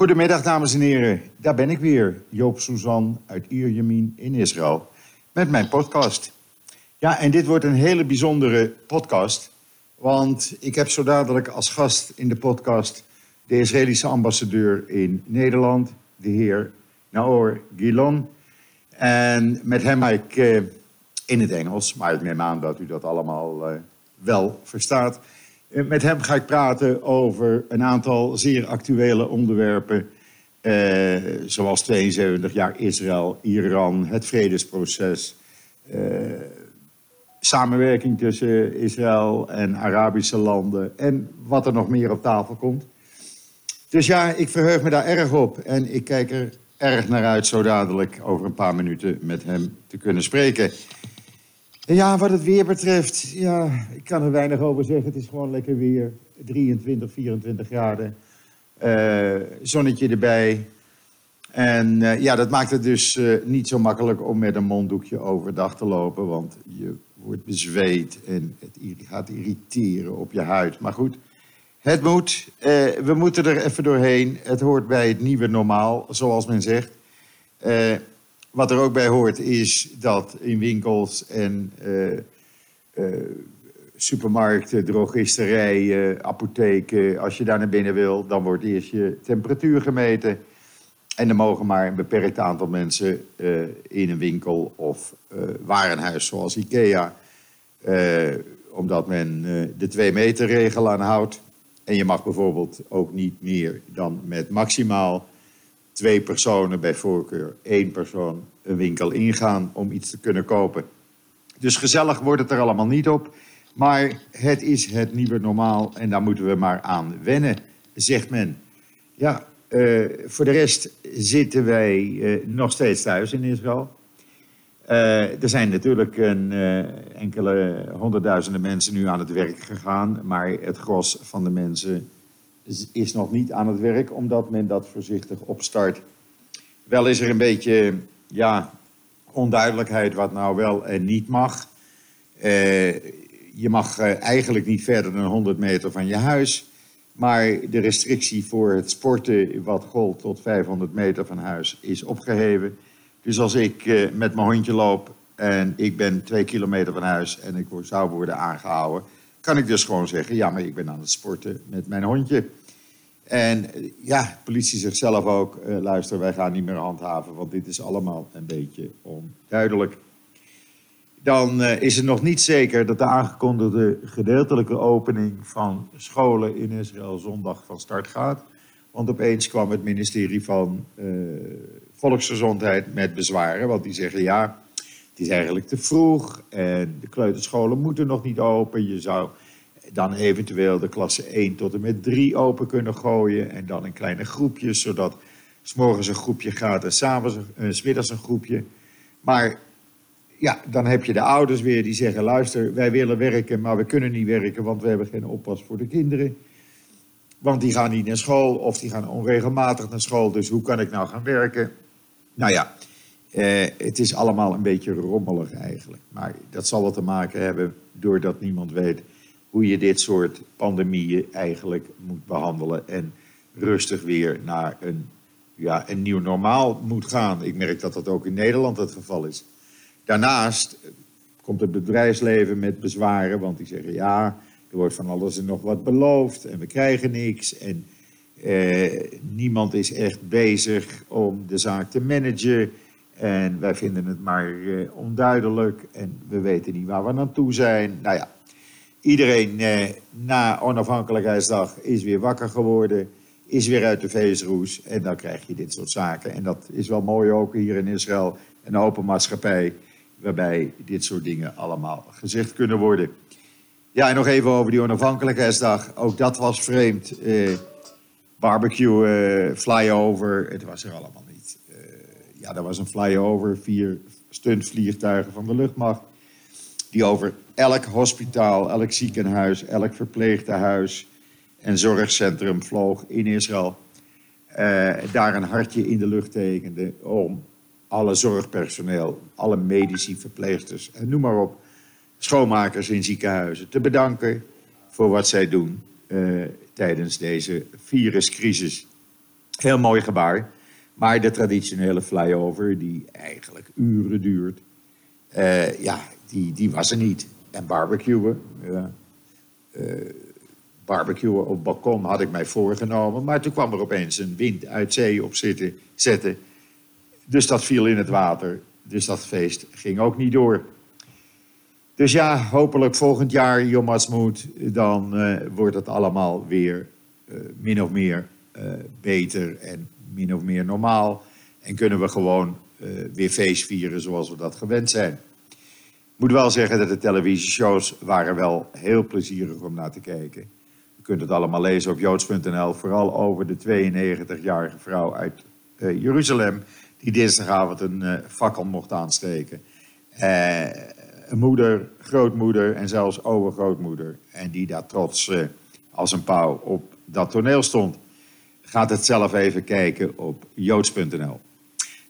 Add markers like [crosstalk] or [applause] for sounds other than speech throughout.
Goedemiddag, dames en heren. Daar ben ik weer, Joop Suzan uit Ierjemien in Israël, met mijn podcast. Ja, en dit wordt een hele bijzondere podcast, want ik heb zo dadelijk als gast in de podcast de Israëlische ambassadeur in Nederland, de heer Naor Gilon. En met hem ga ik eh, in het Engels, maar ik neem aan dat u dat allemaal eh, wel verstaat. Eh, met hem ga ik praten over een aantal zeer actuele onderwerpen. Eh, zoals 72 jaar Israël, Iran, het vredesproces. Eh, samenwerking tussen Israël en Arabische landen. En wat er nog meer op tafel komt. Dus ja, ik verheug me daar erg op. En ik kijk er erg naar uit zo dadelijk over een paar minuten met hem te kunnen spreken. Ja, wat het weer betreft, ja, ik kan er weinig over zeggen. Het is gewoon lekker weer. 23, 24 graden. Uh, zonnetje erbij. En uh, ja, dat maakt het dus uh, niet zo makkelijk om met een monddoekje overdag te lopen. Want je wordt bezweet en het gaat irriteren op je huid. Maar goed, het moet. we moeten er even doorheen. Het hoort bij het nieuwe normaal, zoals men zegt. Wat er ook bij hoort is dat in winkels en uh, uh, supermarkten, drogisterijen, apotheken, als je daar naar binnen wil, dan wordt eerst je temperatuur gemeten. En er mogen maar een beperkt aantal mensen uh, in een winkel of warenhuis zoals IKEA, omdat men de twee meter regel aanhoudt. En je mag bijvoorbeeld ook niet meer dan met maximaal twee personen bij voorkeur, één persoon een winkel ingaan om iets te kunnen kopen. Dus gezellig wordt het er allemaal niet op. Maar het is het nieuwe normaal en daar moeten we maar aan wennen, zegt men. Ja, uh, voor de rest zitten wij uh, nog steeds thuis in Israël. Uh, er zijn natuurlijk een, enkele honderdduizenden mensen nu aan het werk gegaan, maar het gros van de mensen is nog niet aan het werk, omdat men dat voorzichtig opstart. Wel is er een beetje ja, onduidelijkheid wat nou wel en niet mag. Uh, je mag uh, eigenlijk niet verder dan 100 meter van je huis. Maar de restrictie voor het sporten, wat gold tot 500 meter van huis, is opgeheven. Dus als ik uh, met mijn hondje loop en ik ben twee kilometer van huis en ik zou worden aangehouden, kan ik dus gewoon zeggen: ja, maar ik ben aan het sporten met mijn hondje. En ja, de politie zegt zelf ook, uh, luister, wij gaan niet meer handhaven, want dit is allemaal een beetje onduidelijk. Dan uh, is het nog niet zeker dat de aangekondigde gedeeltelijke opening van scholen in Israël zondag van start gaat. Want opeens kwam het ministerie van Volksgezondheid met bezwaren, want die zeggen ja, het is eigenlijk te vroeg en de kleuterscholen moeten nog niet open. Je zou dan eventueel de klasse 1 tot en met 3 open kunnen gooien. En dan in kleine groepjes, zodat s'morgens een groepje gaat en uh, smiddags een groepje. Maar ja, dan heb je de ouders weer die zeggen: luister, wij willen werken, maar we kunnen niet werken, want we hebben geen oppas voor de kinderen. Want die gaan niet naar school of die gaan onregelmatig naar school, dus hoe kan ik nou gaan werken? Nou ja, eh, het is allemaal een beetje rommelig eigenlijk. Maar dat zal wel te maken hebben doordat niemand weet hoe je dit soort pandemieën eigenlijk moet behandelen en rustig weer naar een, ja, een nieuw normaal moet gaan. Ik merk dat dat ook in Nederland het geval is. Daarnaast komt het bedrijfsleven met bezwaren, want die zeggen ja, er wordt van alles en nog wat beloofd en we krijgen niks. En eh, niemand is echt bezig om de zaak te managen. En wij vinden het maar eh, onduidelijk en we weten niet waar we naartoe zijn. Nou ja, Iedereen eh, na onafhankelijkheidsdag is weer wakker geworden, is weer uit de feestroes en dan krijg je dit soort zaken. En dat is wel mooi ook hier in Israël, een open maatschappij waarbij dit soort dingen allemaal gezegd kunnen worden. Ja, en nog even over die onafhankelijkheidsdag. Ook dat was vreemd. Eh, barbecue, eh, flyover, het was er allemaal niet. Uh, ja, er was een flyover, vier stuntvliegtuigen van de luchtmacht die over elk hospitaal, elk ziekenhuis, elk verpleegtehuis en zorgcentrum vloog in Israël. Uh, daar een hartje in de lucht tekende om alle zorgpersoneel, alle medici, verpleegsters en noem maar op, schoonmakers in ziekenhuizen te bedanken voor wat zij doen uh, tijdens deze viruscrisis. Heel mooi gebaar. Maar de traditionele flyover, die eigenlijk uren duurt, uh, ja, die, die was er niet. En barbecuen, ja. Uh, barbecuen op balkon had ik mij voorgenomen. Maar toen kwam er opeens een wind uit zee op zitten, zetten. Dus dat viel in het water. Dus dat feest ging ook niet door. Dus ja, hopelijk volgend jaar Yom dan uh, wordt het allemaal weer uh, min of meer beter en min of meer normaal. En kunnen we gewoon weer feest vieren zoals we dat gewend zijn. Moet wel zeggen dat de televisieshows waren wel heel plezierig om naar te kijken. Je kunt het allemaal lezen op joods.nl, vooral over de 92-jarige vrouw uit Jeruzalem die dinsdagavond een fakkel mocht aansteken moeder, grootmoeder en zelfs overgrootmoeder. En die daar trots uh, als een pauw op dat toneel stond. Gaat het zelf even kijken op joods.nl.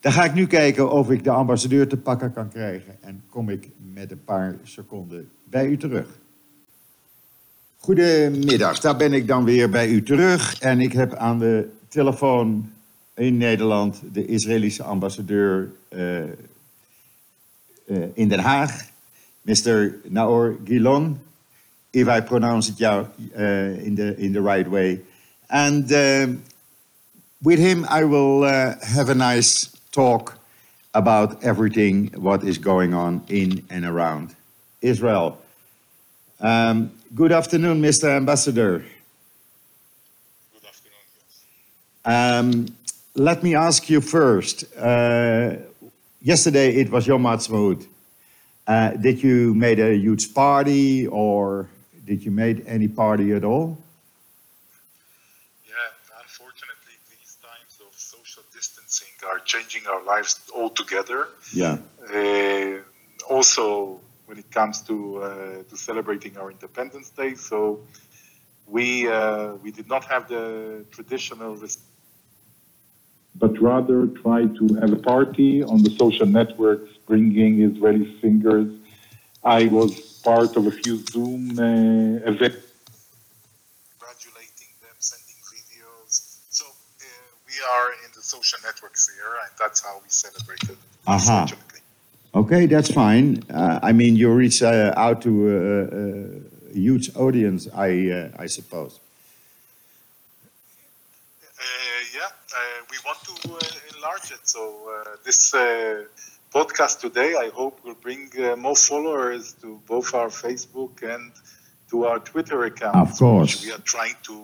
Dan ga ik nu kijken of ik de ambassadeur te pakken kan krijgen. En kom ik met een paar seconden bij u terug. Goedemiddag, daar ben ik dan weer bij u terug. En ik heb aan de telefoon in Nederland de Israëlische ambassadeur uh, uh, in Den Haag. Mr. Naor Gilon, if I pronounce it uh, in, the, in the right way. And with him, I will have a nice talk about everything what is going on in and around Israel. Um, good afternoon, Mr. Ambassador. Good afternoon. Um, let me ask you first. Uh, yesterday it was Yom Ha'atzmaut. Uh, did you made a huge party or did you made any party at all? Yeah, unfortunately, these times of social distancing are changing our lives altogether. Yeah. Uh, also, when it comes to uh, to celebrating our Independence Day, so we uh, we did not have the traditional but rather try to have a party on the social networks, bringing Israeli singers. I was part of a few Zoom uh, events. Congratulating them, sending videos. So uh, we are in social networks here, and that's how we celebrated. Aha. Okay, that's fine. Uh, I mean, you reach uh, out to a, a, huge audience, I uh, I suppose. Yeah, we want to uh, enlarge it. So uh, this uh, podcast today, I hope, will bring more followers to both our Facebook and to our Twitter account. Of course, we are trying to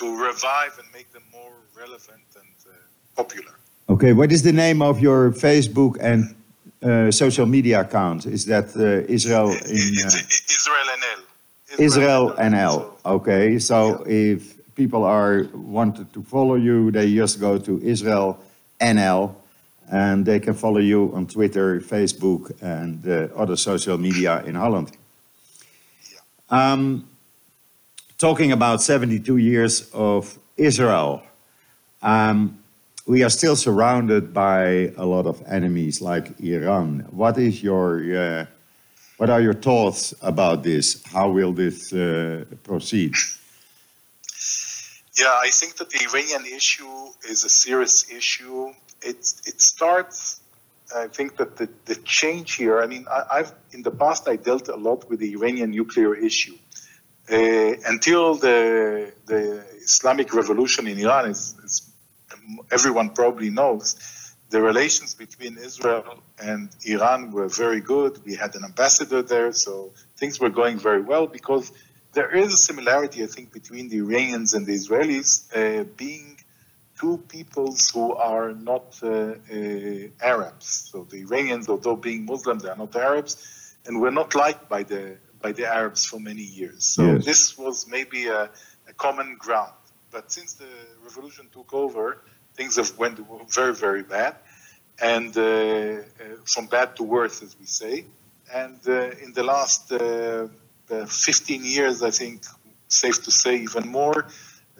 to revive and make them more relevant and popular. Okay, what is the name of your Facebook and uh, social media account? Is that uh, Israel in uh, Israel NL? Israel, Israel NL. So, okay, so yeah. if people are wanted to follow you, they just go to Israel NL and they can follow you on Twitter, Facebook, and uh, other social media in Holland. Um, talking about 72 years of Israel, um, we are still surrounded by a lot of enemies like Iran. What is your uh, what are your thoughts about this? How will this uh, proceed? Yeah, I think that the Iranian issue is a serious issue. It it starts. I think that the, the change here. I mean, I, have in the past I dealt a lot with the Iranian nuclear issue uh, until the the Islamic Revolution in Iran is, is everyone probably knows the relations between Israel and Iran were very good. We had an ambassador there, so things were going very well because there is a similarity, I think, between the Iranians and the Israelis, uh, being two peoples who are not uh, uh, Arabs. So the Iranians, although being Muslim, they are not Arabs, and were not liked by the by the Arabs for many years. So yes. this was maybe a, a, common ground. But since the revolution took over, things have went very, very bad, and uh, uh, from bad to worse, as we say. And uh, in the last 15 years, I think, safe to say, even more.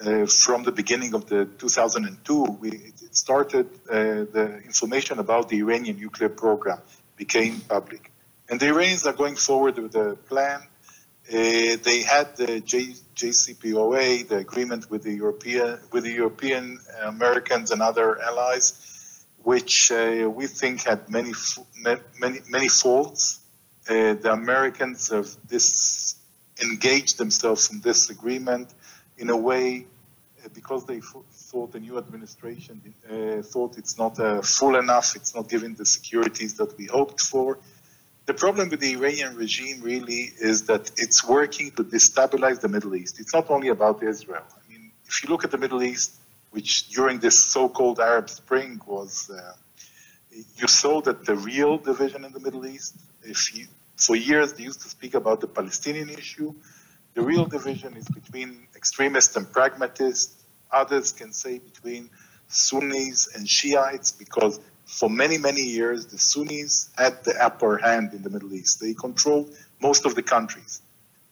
Uh, from the beginning of the 2002, we it started uh, the information about the Iranian nuclear program became public, and the Iranians are going forward with a plan they had the J, JCPOA, the agreement with the European with the European Americans and other allies, which uh, we think had many many many faults. Uh, the Americans have this engaged themselves in this agreement in a way uh, because they thought the new administration uh, thought it's not uh, full enough, it's not giving the securities that we hoped for. The problem with the Iranian regime really is that it's working to destabilize the Middle East. It's not only about Israel. I mean, if you look at the Middle East, which during this so-called Arab Spring was, uh, you saw that the real division in the Middle East, if you, for years they used to speak about the Palestinian issue, the real division is between extremists and pragmatists. Others can say between Sunnis and Shiites because for many, many years, the Sunnis had the upper hand in the Middle East. They controlled most of the countries.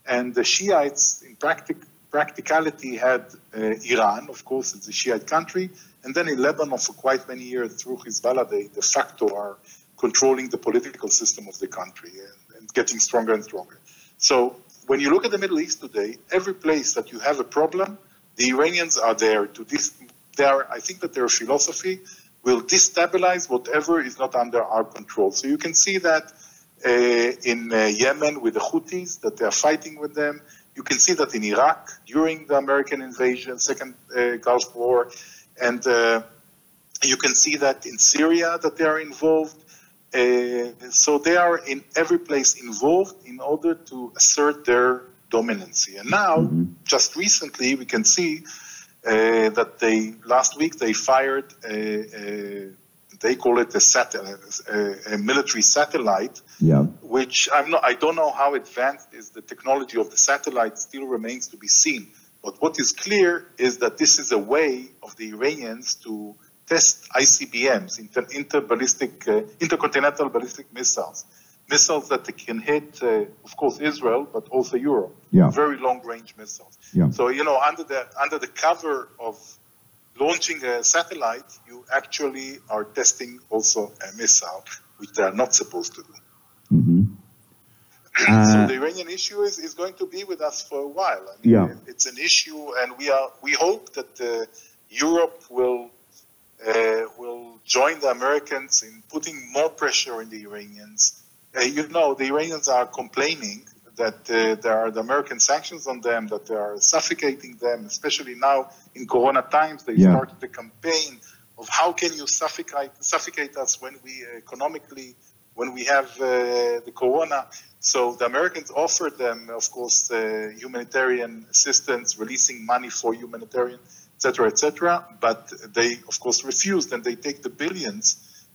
And the Shiites, in practic- practicality, had uh, Iran, of course, it's a Shiite country. And then in Lebanon, for quite many years, through Hezbollah, they de facto are controlling the political system of the country and, and getting stronger and stronger. So when you look at the Middle East today, every place that you have a problem, the Iranians are there to dis- they are, I think that their philosophy will destabilize whatever is not under our control. So you can see that uh, in uh, Yemen with the Houthis, that they are fighting with them. You can see that in Iraq during the American invasion, Second uh, Gulf War, and uh, you can see that in Syria that they are involved. Uh, so they are in every place involved in order to assert their dominancy. And now, mm-hmm. just recently, we can see that they last week they fired a, a they call it a, satellite, a, a military satellite, yeah. which I'm not, I don't know how advanced is the technology of the satellite. Still remains to be seen. But what is clear is that this is a way of the Iranians to test ICBMs, inter, interballistic, uh, intercontinental ballistic missiles, missiles that can hit, uh, of course, Israel, but also Europe. Yeah. Very long-range missiles. Yeah. So you know, under the under the cover of launching a satellite, you actually are testing also a missile, which they are not supposed to do. Mm-hmm. [clears throat] Uh, so the Iranian issue is, is going to be with us for a while. I mean, yeah. It's an issue, and we are we hope that uh, Europe will uh, will join the Americans in putting more pressure on the Iranians. Uh, you know, the Iranians are complaining that uh, there are the American sanctions on them, that they are suffocating them, especially now in Corona times. They yeah. started the campaign of how can you suffocate, suffocate us when we economically, when we have uh, the Corona. So the Americans offered them, of course, uh, humanitarian assistance, releasing money for humanitarian etc., etc. But they, of course, refused, and they take the billions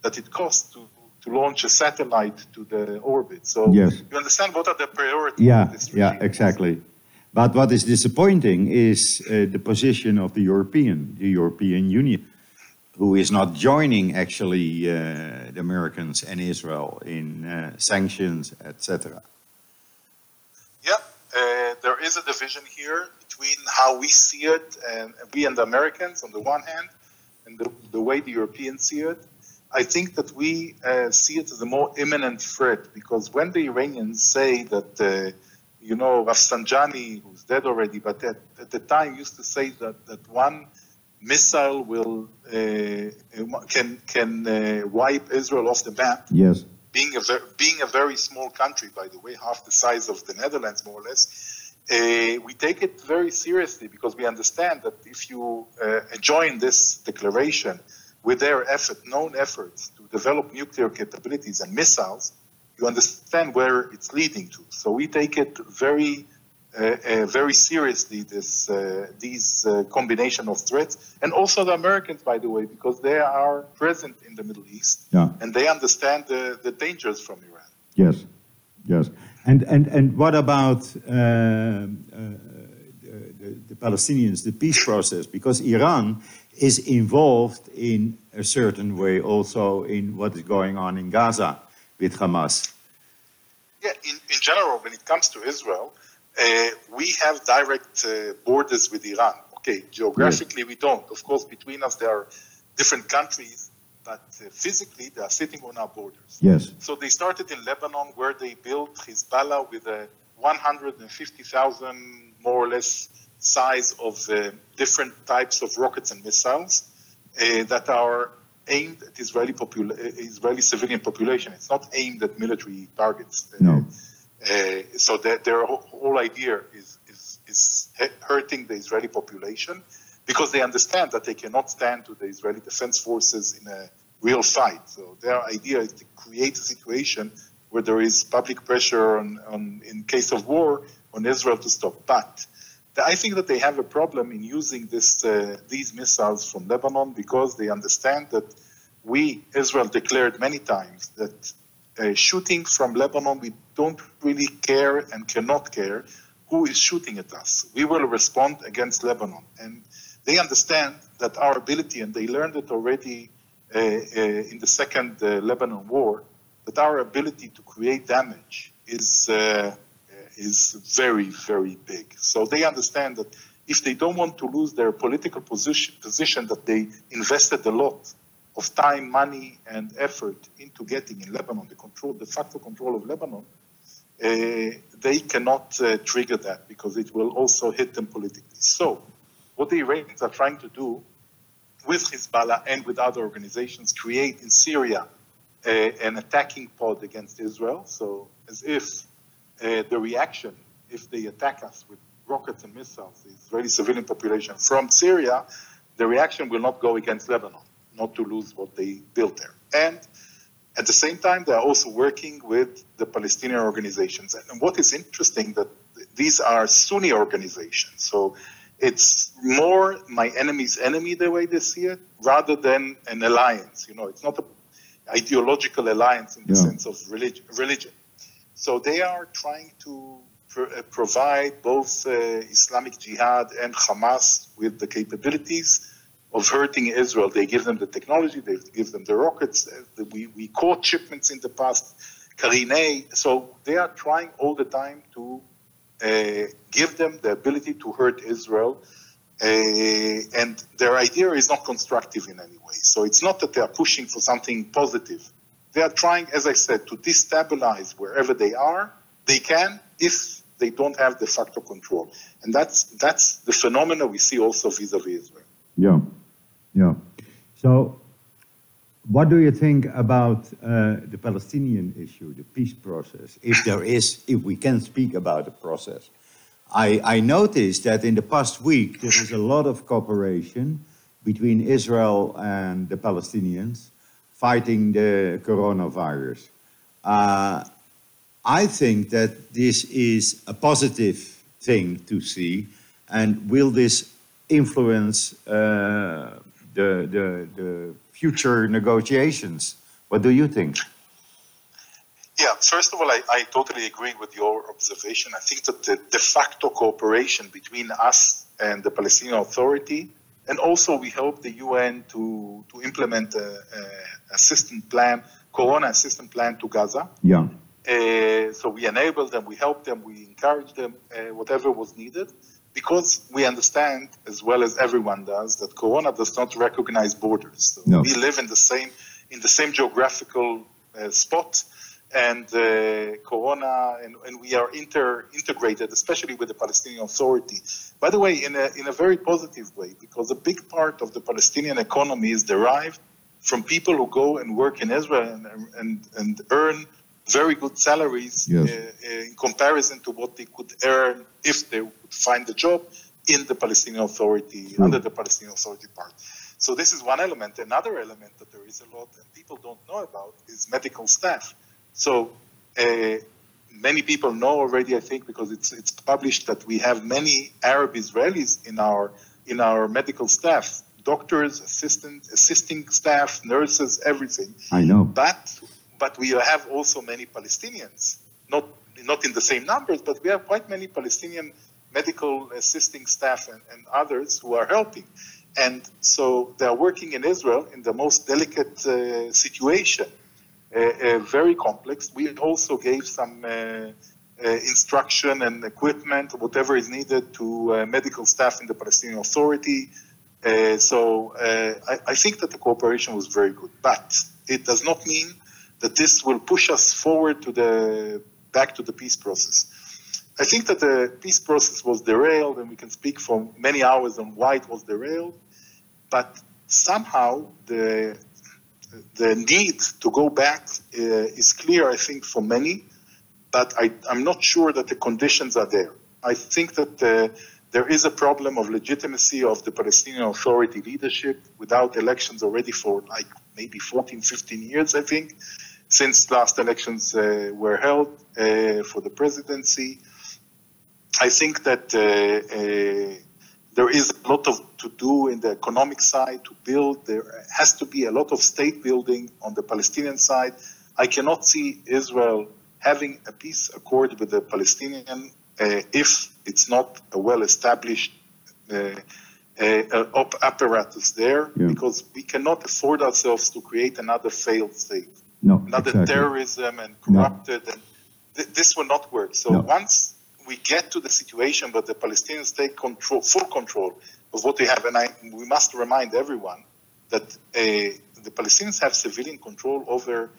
that it costs to to launch a satellite to the orbit. So yes. you understand what are the priorities? Yeah, yeah, exactly. But what is disappointing is uh, the position of the European, the European Union, who is not joining actually uh, the Americans and Israel in uh, sanctions, etc. Yeah, uh, there is a division here between how we see it, and we and the Americans on the one hand, and the, the way the Europeans see it. I think that we uh, see it as a more imminent threat because when the Iranians say that, uh, you know, Rafsanjani, who's dead already, but at, at, the time used to say that, that one missile will uh, can can uh, wipe Israel off the map. Yes. Being a ver- being a very small country, by the way, half the size of the Netherlands, more or less, uh, we take it very seriously because we understand that if you uh, join this declaration with their effort, known efforts to develop nuclear capabilities and missiles, you understand where it's leading to. So we take it very, uh, uh, very seriously. This uh, these uh, combination of threats, and also the Americans, by the way, because they are present in the Middle East, yeah. and they understand the, the dangers from Iran. Yes, yes. And and and what about? Uh, uh, the, the Palestinians, the peace process, because Iran is involved in a certain way also in what is going on in Gaza with Hamas. Yeah, in, in general, when it comes to Israel, uh, we have direct uh, borders with Iran. Okay, geographically we don't. Of course, between us there are different countries, but uh, physically they are sitting on our borders. Yes. So they started in Lebanon, where they built Hezbollah with a 150,000 more or less size of uh, different types of rockets and missiles uh, that are aimed at Israeli, popula- Israeli civilian population. It's not aimed at military targets. No. Uh, so that their whole idea is, is, is hurting the Israeli population because they understand that they cannot stand to the Israeli defense forces in a real fight. So their idea is to create a situation where there is public pressure on, on in case of war on Israel to stop. But I think that they have a problem in using this, uh, these missiles from Lebanon because they understand that we, Israel, declared many times that uh, shooting from Lebanon, we don't really care and cannot care who is shooting at us. We will respond against Lebanon. And they understand that our ability, and they learned it already uh, uh, in the second uh, Lebanon war, that our ability to create damage is, uh, is very, very big. So they understand that if they don't want to lose their political position, position that they invested a lot of time, money, and effort into getting in Lebanon, the control, de facto control of Lebanon, uh, they cannot uh, trigger that because it will also hit them politically. So, what the Iranians are trying to do with Hezbollah and with other organizations, create in Syria uh, an attacking pod against Israel. So, as if uh, the reaction, if they attack us with rockets and missiles, the Israeli civilian population from Syria, the reaction will not go against Lebanon not to lose what they built there. And at the same time, they are also working with the Palestinian organizations. And what is interesting that these are Sunni organizations. So it's more my enemy's enemy the way they see it, rather than an alliance. You know, it's not an ideological alliance in the yeah. sense of religion. religion. So they are trying to uh, provide both uh, Islamic Jihad and Hamas with the capabilities of hurting Israel. They give them the technology, they give them the rockets. Uh, we, we caught shipments in the past, Karine. So they are trying all the time to uh, give them the ability to hurt Israel. Uh, and their idea is not constructive in any way. So it's not that they are pushing for something positive. They are trying, as I said, to destabilize wherever they are. They can if they don't have de facto control. And that's, that's the phenomena we see also vis-a-vis Israel. Yeah. Yeah. So, what do you think about uh, the Palestinian issue, the peace process, if there is, if we can speak about the process? I, I noticed that in the past week there is a lot of cooperation between Israel and the Palestinians fighting the coronavirus. Uh, I think that this is a positive thing to see, and will this influence uh, the, the, the future negotiations. What do you think? Yeah, first of all, I, I totally agree with your observation. I think that the de facto cooperation between us and the Palestinian Authority, and also we help the UN to, to implement a, a assistance plan, Corona assistance plan to Gaza. Yeah. Uh, so we enable them, we help them, we encourage them, uh, whatever was needed because we understand as well as everyone does that corona does not recognize borders so no. we live in the same in the same geographical uh, spot and uh, corona and, and, we are inter integrated especially with the palestinian authority by the way in a, in a very positive way because a big part of the palestinian economy is derived from people who go and work in israel and, and, and earn very good salaries yes. uh, in comparison to what they could earn if they would find a job in the Palestinian Authority, mm. under the Palestinian Authority part. So this is one element. Another element that there is a lot and people don't know about is medical staff. So uh, many people know already, I think, because it's it's published that we have many Arab Israelis in our in our medical staff, doctors, assistant, assisting staff, nurses, everything. I know. But but we have also many Palestinians, not, not in the same numbers, but we have quite many Palestinian medical assisting staff and, and others who are helping. And so they are working in Israel in the most delicate uh, situation, very complex. We also gave some uh, uh, instruction and equipment, whatever is needed, to uh, medical staff in the Palestinian Authority. so I, I, think that the cooperation was very good, but it does not mean that this will push us forward to the back to the peace process. I think that the peace process was derailed, and we can speak for many hours on why it was derailed. But somehow the the need to go back uh, is clear, I think, for many. But I, am not sure that the conditions are there. I think that uh, there is a problem of legitimacy of the Palestinian Authority leadership without elections already for like maybe 14, 15 years, I think, since last elections uh, were held uh, for the presidency. I think that uh, uh, there is a lot of to do in the economic side to build. There has to be a lot of state building on the Palestinian side. I cannot see Israel having a peace accord with the Palestinian uh, if it's not a well-established uh, uh, apparatus there, yeah. because we cannot afford ourselves to create another failed state, no, another exactly. terrorism and corrupted, no. and th- this will not work. So no. once we get to the situation where the Palestinians take control, full control of what they have, and I, we must remind everyone that uh, the Palestinians have civilian control over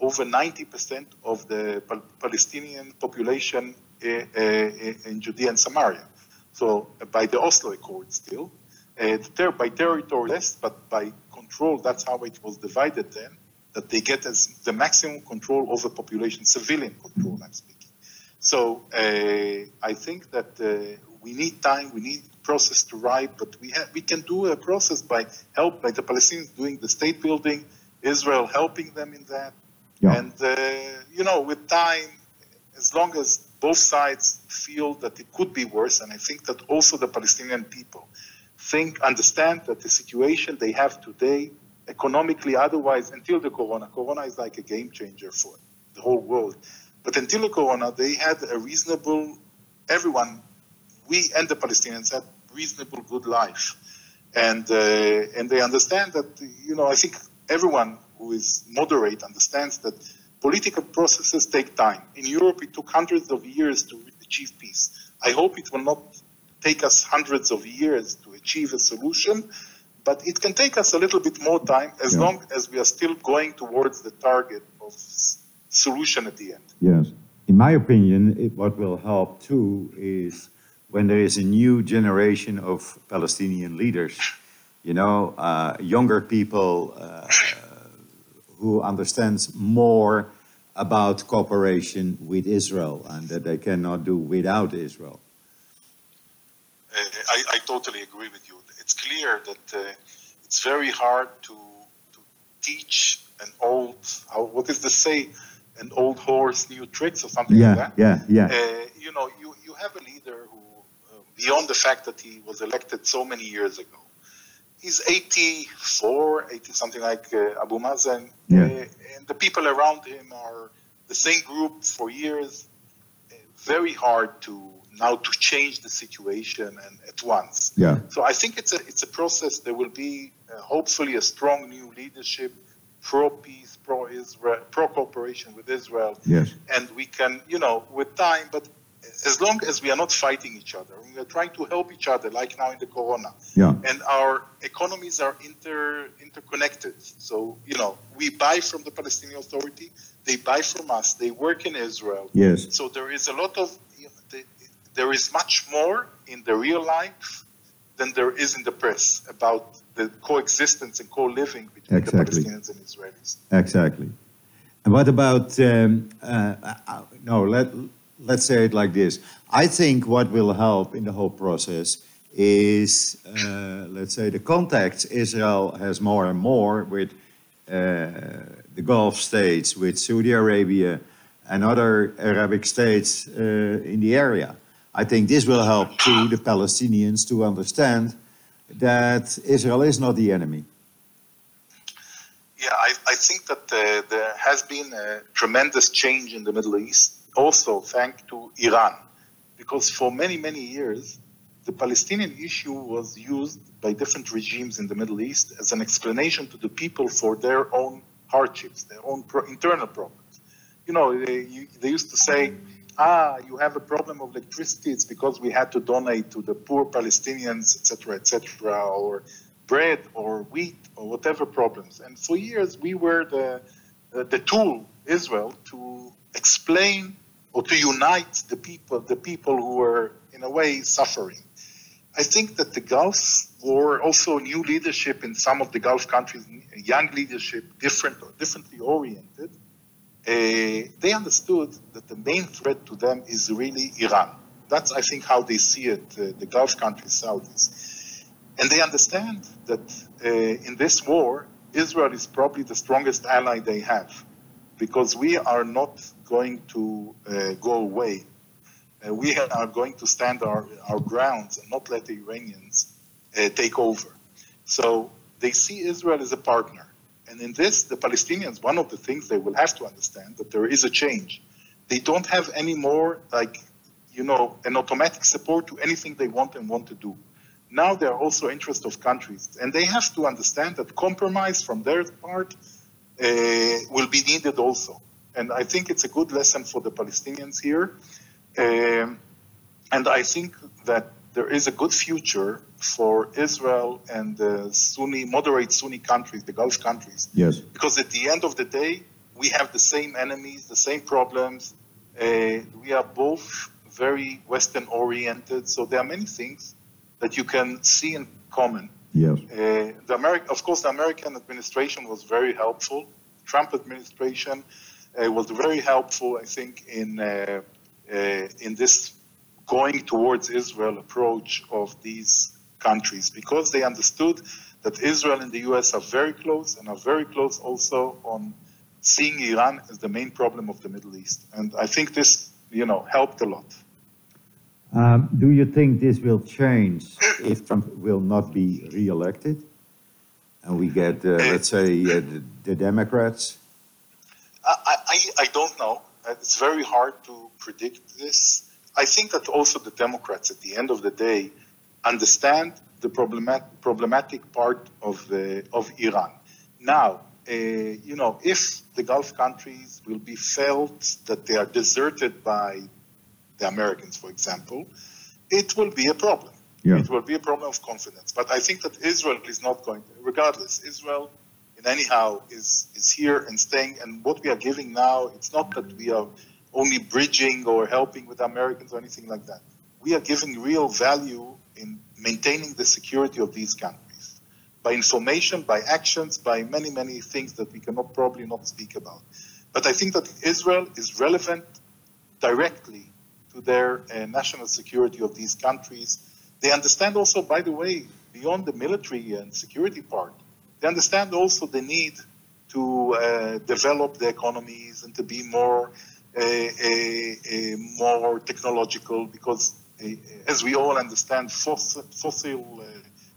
over 90% of the Pal- Palestinian population uh, uh, in Judea and Samaria. So uh, by the Oslo Accord still, ter- by territory less, but by control, that's how it was divided then, that they get as the maximum control over population, civilian control, I'm speaking. So uh, I think that uh, we need time, we need process to ride, but we we can do a process by help by the Palestinians doing the state building, Israel helping them in that, yeah. and uh, you know with time, as long as both sides feel that it could be worse, and I think that also the Palestinian people think understand that the situation they have today economically otherwise until the corona corona is like a game changer for the whole world but until the corona, they had a reasonable, everyone, we and the Palestinians had reasonable good life. And, uh, and they understand that, you know, I think everyone who is moderate understands that political processes take time. In Europe, it took hundreds of years to achieve peace. I hope it will not take us hundreds of years to achieve a solution, but it can take us a little bit more time as yeah. long as we are still going towards the target of solution at the end. Yes. In my opinion, it, what will help too is when there is a new generation of Palestinian leaders, you know, uh, younger people uh, who understands more about cooperation with Israel and that they cannot do without Israel. Uh, I, I, totally agree with you. It's clear that uh, it's very hard to, to teach an old, how, what is the say, an old horse new tricks or something yeah, like that. Yeah, yeah, uh, you know, you, you have a leader who, beyond the fact that he was elected so many years ago, he's 84, 80 something like uh, Abu Mazen, yeah. Uh, and the people around him are the same group for years. Uh, very hard to now to change the situation and at once. Yeah. So I think it's a it's a process. There will be uh, hopefully a strong new leadership, pro peace pro-Israel, pro-cooperation with Israel. Yes. And we can, you know, with time, but as long as we are not fighting each other, we are trying to help each other, like now in the Corona. Yeah. And our economies are inter interconnected. So you know, we buy from the Palestinian Authority, they buy from us, they work in Israel. Yes. So there is a lot of, you know, there is much more in the real life than there is in the press about the coexistence and co-living between exactly. the Palestinians and Israelis. Exactly. And what about um, uh, uh, no? Let let's say it like this. I think what will help in the whole process is uh, let's say the contacts Israel has more and more with uh, the Gulf states, with Saudi Arabia and other Arabic states uh, in the area. I think this will help too the Palestinians to understand that Israel is not the enemy? Yeah, I, I think that uh, there has been a tremendous change in the Middle East, also thanks to Iran, because for many, many years, the Palestinian issue was used by different regimes in the Middle East as an explanation to the people for their own hardships, their own pro- internal problems. You know, they, they used to say, ah, you have a problem of electricity, it's because we had to donate to the poor Palestinians, etc., etc., or bread or wheat or whatever problems. And for years, we were the, uh, the tool, Israel, to explain or to unite the people, the people who were in a way suffering. I think that the Gulf War, also new leadership in some of the Gulf countries, young leadership, different, differently oriented, uh, they understood that the main threat to them is really Iran. That's, I think, how they see it, uh, the Gulf countries, Saudis. And they understand that uh, in this war, Israel is probably the strongest ally they have because we are not going to uh, go away. Uh, we are going to stand our, our grounds and not let the Iranians uh, take over. So they see Israel as a partner. And in this, the Palestinians, one of the things they will have to understand that there is a change. They don't have any more, like, you know, an automatic support to anything they want and want to do. Now there are also interests of countries, and they have to understand that compromise from their part will be needed also. And I think it's a good lesson for the Palestinians here. Um, and I think that there is a good future for Israel and the Sunni, moderate Sunni countries, the Gulf countries. Yes. Because at the end of the day, we have the same enemies, the same problems. Uh, we are both very Western oriented, so there are many things that you can see in common. Yes. Uh, the Ameri- of course, the American administration was very helpful. Trump administration uh, was very helpful, I think, in uh, uh, in this going towards Israel approach of these countries because they understood that Israel and the U.S. are very close and are very close also on seeing Iran as the main problem of the Middle East. And I think this, you know, helped a lot. Um, do you think this will change if Trump will not be re-elected, and we get, uh, let's say, uh, the, the, Democrats? I, I, I don't know. It's very hard to predict this. I think that also the Democrats, at the end of the day, understand the problematic, problematic part of the of Iran. Now, uh, you know, if the Gulf countries will be felt that they are deserted by the Americans, for example, it will be a problem. Yeah. It will be a problem of confidence. But I think that Israel is not going to, regardless, Israel in anyhow is, is here and staying. And what we are giving now, it's not that we are only bridging or helping with Americans or anything like that. We are giving real value in maintaining the security of these countries by information, by actions, by many, many things that we cannot probably not speak about. But I think that Israel is relevant directly to their uh, national security of these countries. They understand also, by the way, beyond the military and security part, they understand also the need to uh, develop the economies and to be more a, a, more technological because, as we all understand, fossil, fossil uh,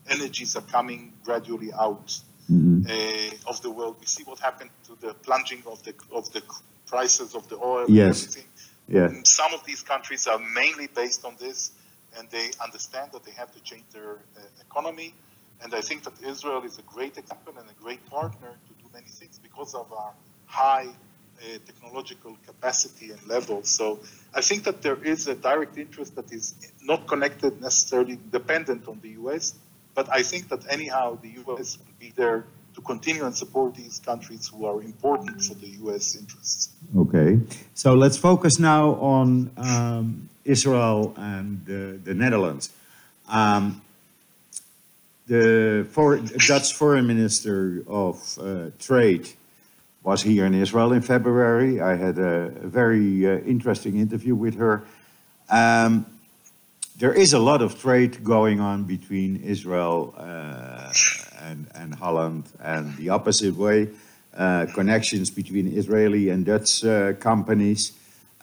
energies are coming gradually out mm-hmm. Uh, of the world. We see what happened to the plunging of the of the prices of the oil yes. and everything. Yeah. Some of these countries are mainly based on this, and they understand that they have to change their uh, economy. And I think that Israel is a great example and a great partner to do many things because of our high uh, technological capacity and level. So I think that there is a direct interest that is not connected necessarily dependent on the US, but I think that anyhow the US will be there to continue and support these countries who are important for the US interests. Okay, so let's focus now on um, Israel and the, the Netherlands. Um, the for, Dutch foreign minister of uh, trade was here in Israel in February. I had a, very uh, interesting interview with her. Um, there is a lot of trade going on between Israel uh, and, and Holland and the opposite way, uh, connections between Israeli and Dutch uh, companies.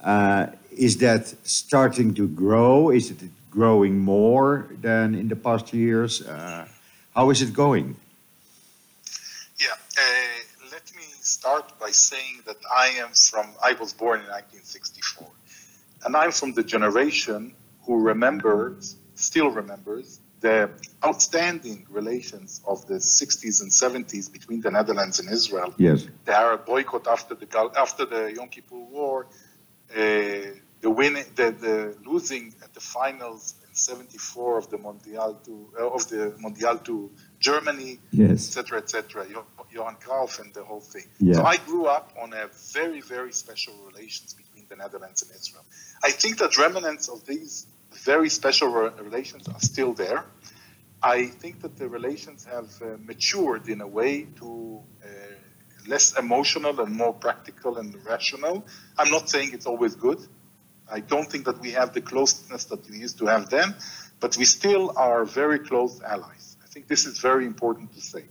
Uh, is that starting to grow? Is it growing more than in the past years? Uh, how is it going? Yeah, let me start by saying that I am from, I was born in 1964. And I'm from the generation who remembers, still remembers, the outstanding relations of the 60s and 70s between the Netherlands and Israel. Yes. The Arab boycott after the after the Yom Kippur War, uh, the winning, the, the losing at the finals in '74 of the Mondial to uh, of the Mondial to Germany, yes, etc., etc. Johan Cruyff and the whole thing. Yeah. So I grew up on a very, very special relations between the Netherlands and Israel. I think that remnants of these very special re- relations are still there. I think that the relations have uh, matured in a way to uh, less emotional and more practical and rational. I'm not saying it's always good. I don't think that we have the closeness that we used to have then, but we still are very close allies. I think this is very important to say.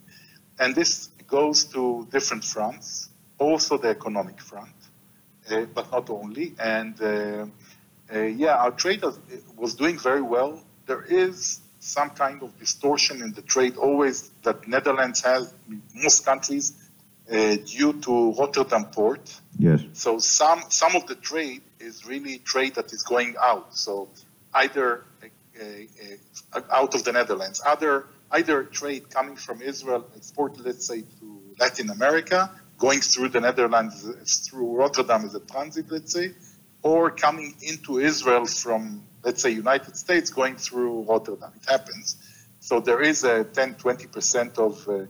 And this goes to different fronts, also the economic front, uh, but not only. And uh, uh, yeah, our trade was doing very well. There is some kind of distortion in the trade always that Netherlands has, most countries, uh, due to Rotterdam port. Yes. So some some of the trade is really trade that is going out. So either uh, uh, out of the Netherlands, other either trade coming from Israel exported, let's say, to Latin America, going through the Netherlands through Rotterdam as a transit, let's say, or coming into Israel from, let's say, United States, going through Rotterdam. It happens. So there is a 10, 20% of uh,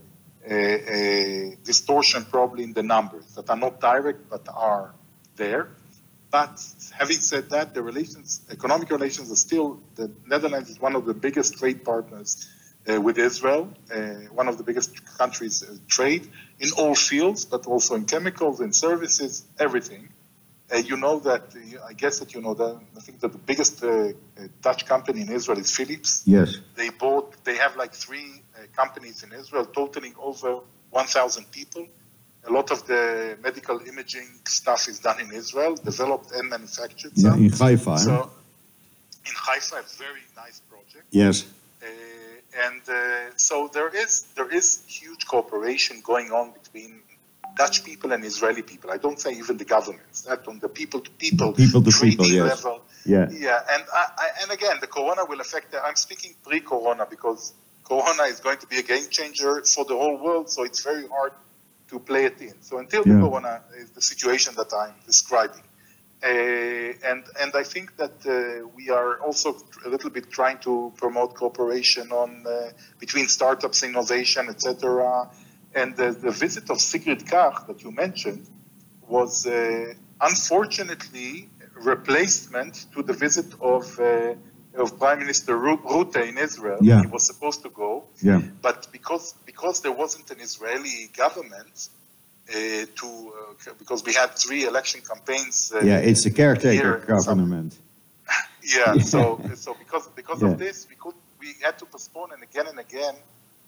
a, a distortion probably in the numbers that are not direct but are there. But having said that, the relations, economic relations are still, the Netherlands is one of the biggest trade partners uh, with Israel, uh, one of the biggest countries uh, trade in all fields, but also in chemicals, in services, everything. Uh, you know that, uh, I guess that you know that, I think that the biggest uh, Dutch company in Israel is Philips. Yes. They bought, they have like three companies in Israel, totaling over 1,000 people. A lot of the medical imaging stuff is done in Israel, developed and manufactured. Yeah, in Haifa. So, in Haifa, a very nice project. Yes. Uh, and uh, so there is there is huge cooperation going on between Dutch people and Israeli people. I don't say even the governments. That on the people to people, people to people, yes. level. Yeah. Yeah. And I, I, and again, the Corona will affect. I'm speaking pre-Corona because Corona is going to be a game changer for the whole world. So it's very hard to play it in. So until yeah. the Corona is the situation that I'm describing. Uh, and and I think that uh, we are also a little bit trying to promote cooperation on uh, between startups, innovation, etc. And the, the, visit of Sigrid Kaag that you mentioned was uh, unfortunately replacement to the visit of uh, of Prime Minister Rutte in Israel. Yeah. He was supposed to go, yeah. but because because there wasn't an Israeli government, uh, to uh, because we had three election campaigns. Uh, yeah, it's a caretaker government. [laughs] yeah, so [laughs] so because because yeah. of this, we could we had to postpone and again and again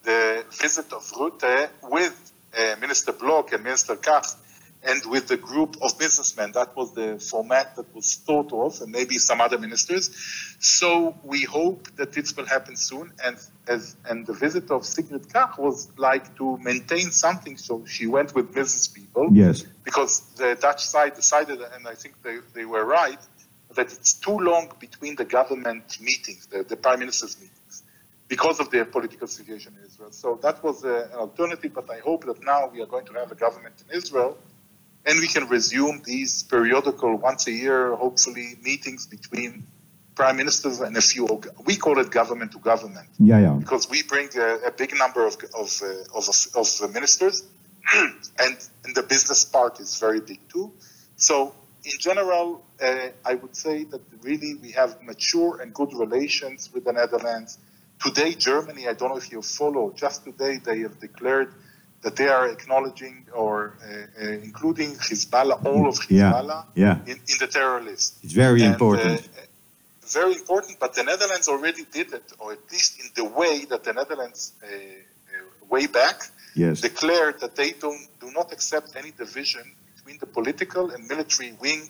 the visit of Rutte with uh, Minister Blok and Minister Kaag and with the group of businessmen. That was the format that was thought of, and maybe some other ministers. So we hope that this will happen soon. And as and the visit of Sigrid Kaag was like to maintain something. So she went with business people. Yes. Because the Dutch side decided, and I think they, they were right, that it's too long between the government meetings, the, the prime minister's meetings, because of the political situation in Israel. So that was a, an alternative. But I hope that now we are going to have a government in Israel and we can resume these periodical, once a year, hopefully, meetings between prime ministers and a few. We call it government to government. Yeah, yeah. Because we bring a, a big number of of uh, of, of, ministers, [clears throat] and and the business part is very big too. So in general, uh, I would say that really we have mature and good relations with the Netherlands. Today, Germany, I don't know if you follow, just today they have declared that they are acknowledging or uh, uh, including Hezbollah, all of Hezbollah, yeah, yeah. In, in, the terror list. It's very and, important. Uh, very important, but the Netherlands already did it, or at least in the way that the Netherlands, uh, uh, way back, yes. declared that they don't, do not accept any division between the political and military wing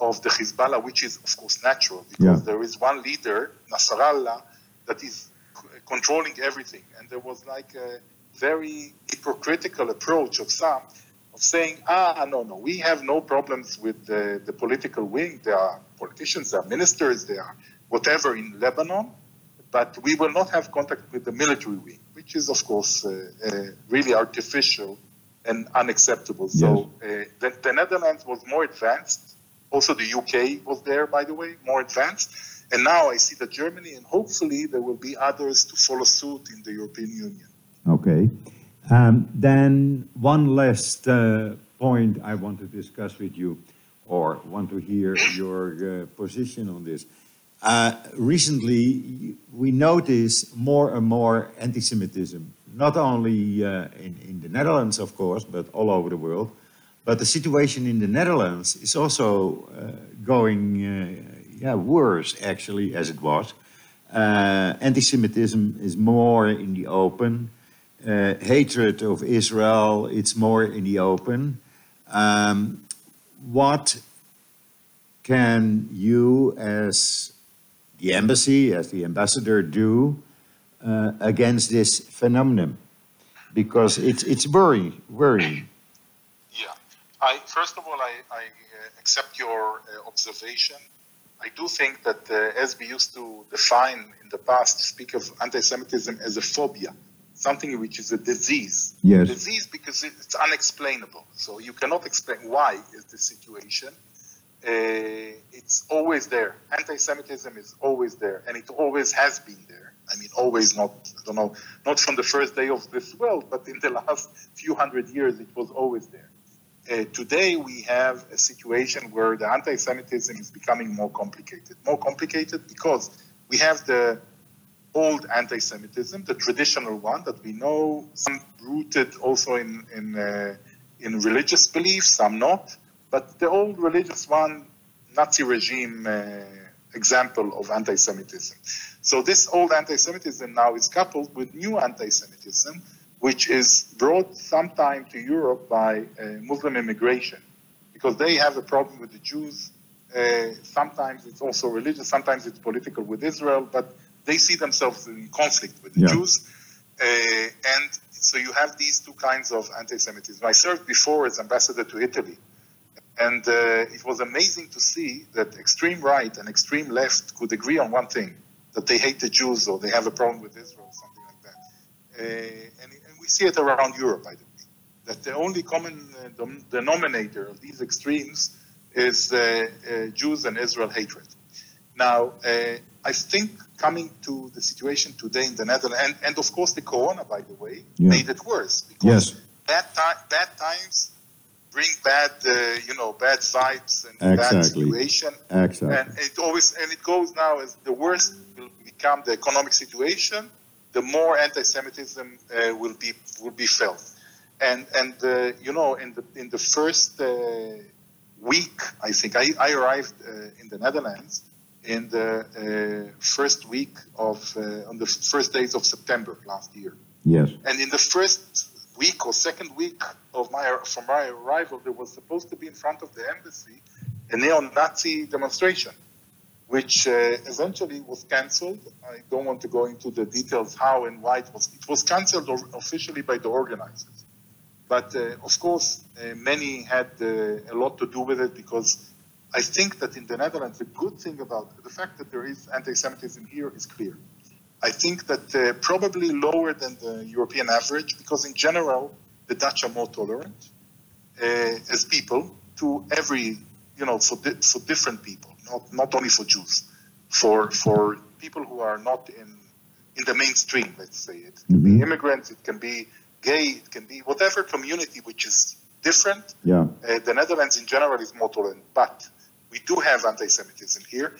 of the Hezbollah, which is, of course, natural, because yeah. there is one leader, Nasrallah, that is controlling everything. And there was like a, very hypocritical approach of some of saying, ah, no, no, we have no problems with the, the political wing. There are politicians, there are ministers, there are whatever in Lebanon, but we will not have contact with the military wing, which is, of course, uh, uh, really artificial and unacceptable. Yes. So uh, the, the Netherlands was more advanced. Also, the UK was there, by the way, more advanced. And now I see that Germany, and hopefully there will be others to follow suit in the European Union. Okay. Um, then one last uh, point I want to discuss with you. or want to hear your uh, position on this. Uh, recently, we notice more and more anti-Semitism, not only uh, in, in the Netherlands, of course, but all over the world. But the situation in the Netherlands is also uh, going uh, yeah, worse, actually, as it was. Uh, anti-Semitism is more in the open. Uh, hatred of Israel, it's more in the open. Um, what can you, as the embassy, as the ambassador, do uh, against this phenomenon? Because it's it's worrying, worrying. Yeah, I first of all I, I uh, accept your uh, observation. I do think that uh, as we used to define in the past, speak of anti-Semitism as a phobia, something which is a disease. Yes. Disease because it's unexplainable. So you cannot explain why is the situation. Uh, it's always there. Anti-Semitism is always there, and it always has been there. I mean, always not. I don't know, not from the first day of this world, but in the [laughs] last few hundred years, it was always there. Uh, today, we have a situation where the anti-Semitism is becoming more complicated. More complicated because we have the old anti-Semitism, the traditional one that we know, some rooted also in in uh, in religious beliefs, some not. But the old religious one, Nazi regime uh, example of anti-Semitism. So this old anti-Semitism now is coupled with new anti-Semitism, which is brought sometime to Europe by uh, Muslim immigration, because they have a problem with the Jews. Uh, sometimes it's also religious, sometimes it's political with Israel, but they see themselves in conflict with the Yeah. Jews. Uh, and so you have these two kinds of anti-Semitism. I served before as ambassador to Italy, and uh, it was amazing to see that extreme right and extreme left could agree on one thing: that they hate the Jews or they have a problem with Israel, or something like that. Uh, and, see it around Europe, by the way. That the only common uh, denominator of these extremes is uh, uh, Jews and Israel hatred. Now, uh, I think coming to the situation today in the Netherlands, and, and of course the Corona, by the way, Yeah. made it worse because Yes. bad, ti- bad times bring bad, uh, you know, bad vibes and bad situation. Exactly. And it always and it goes now as the worst will become the economic situation, the more anti-Semitism uh, will be will be felt. And and uh, you know in the in the first uh, week, I think I, I arrived uh, in the Netherlands in the uh, first week of uh, on the first days of September last year. yes. And in the first week or second week of my from my arrival, there was supposed to be in front of the embassy a neo-Nazi demonstration, which uh, eventually was cancelled. I don't want to go into the details how and why it was. It was cancelled officially by the organizers, but uh, of course uh, many had a lot to do with it because I think that in the Netherlands, the good thing about the fact that there is anti-Semitism here is clear. I think that uh, probably lower than the European average because in general the Dutch are more tolerant uh, as people to every you know for di- for different people, not not only for Jews, for for people who are not in in the mainstream. Let's say it can Mhm. be immigrants, it can be gay, it can be whatever community which is different. Yeah. Uh, the Netherlands in general is more tolerant, but we do have anti-Semitism here.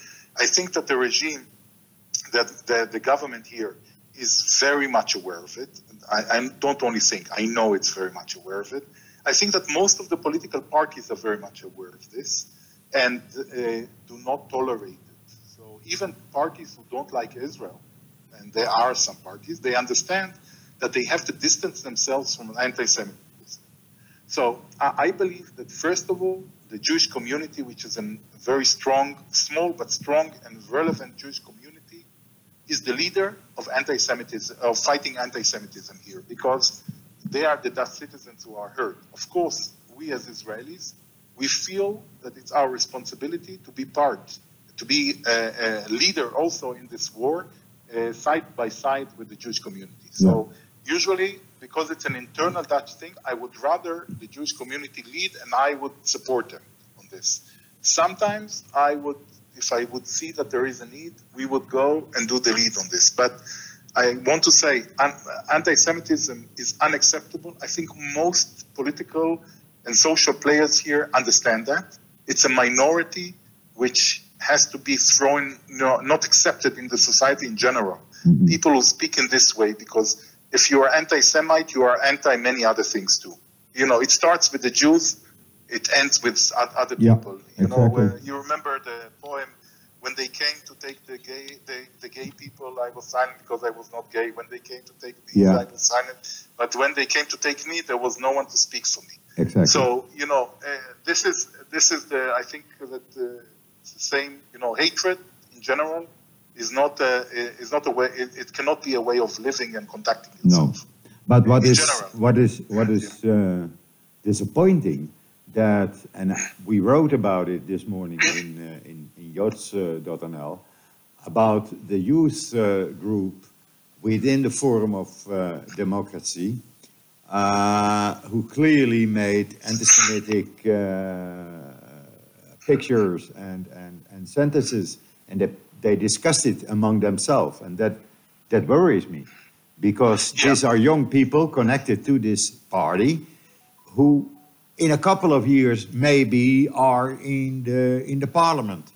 I think that the regime, that the, the government here is very much aware of it. I, I don't only think, I know it's very much aware of it. I think that most of the political parties are very much aware of this and uh, do not tolerate it. So even parties who don't like Israel, and there are some parties, they understand that they have to distance themselves from anti-Semitism. So I I believe that first of all, the Jewish community, which is a very strong, small but strong and relevant Jewish community, is the leader of anti-Semitism, of fighting anti-Semitism here, because they are the Dutch citizens who are hurt. Of course, we as Israelis, we feel that it's our responsibility to be part, to be a, a leader also in this war, uh, side by side with the Jewish community. So usually, because it's an internal Dutch thing, I would rather the Jewish community lead, and I would support them on this. Sometimes I would, if I would see that there is a need, we would go and do the lead on this. But I want to say anti-Semitism is unacceptable. I think most political and social players here understand that. it's a minority which has to be thrown, no, not accepted in the society in general. Mm-hmm. People who speak in this way, because if you are anti-Semite, you are anti many other things too. You know, it starts with the Jews, it ends with other people. Yeah, you know, exactly. you remember the poem when they came to take the gay the, the gay people, I was silent because I was not gay. When they came to take me, yeah. I was silent. But when they came to take me, there was no one to speak for me. Exactly. So you know, uh, this is this is the I think that uh, the same you know hatred in general is not a, is not a way. It, it, cannot be a way of living and conducting yourself. No, but what is, what is what is uh, disappointing that, and we wrote about it this morning in uh, in, in about the youth uh, group within the Forum of uh, Democracy uh, who clearly made anti-Semitic uh, pictures and, and, and sentences, and they, they discussed it among themselves, and that, that worries me, because yeah. these are young people connected to this party who, in a couple of years, maybe are in the, in the parliament.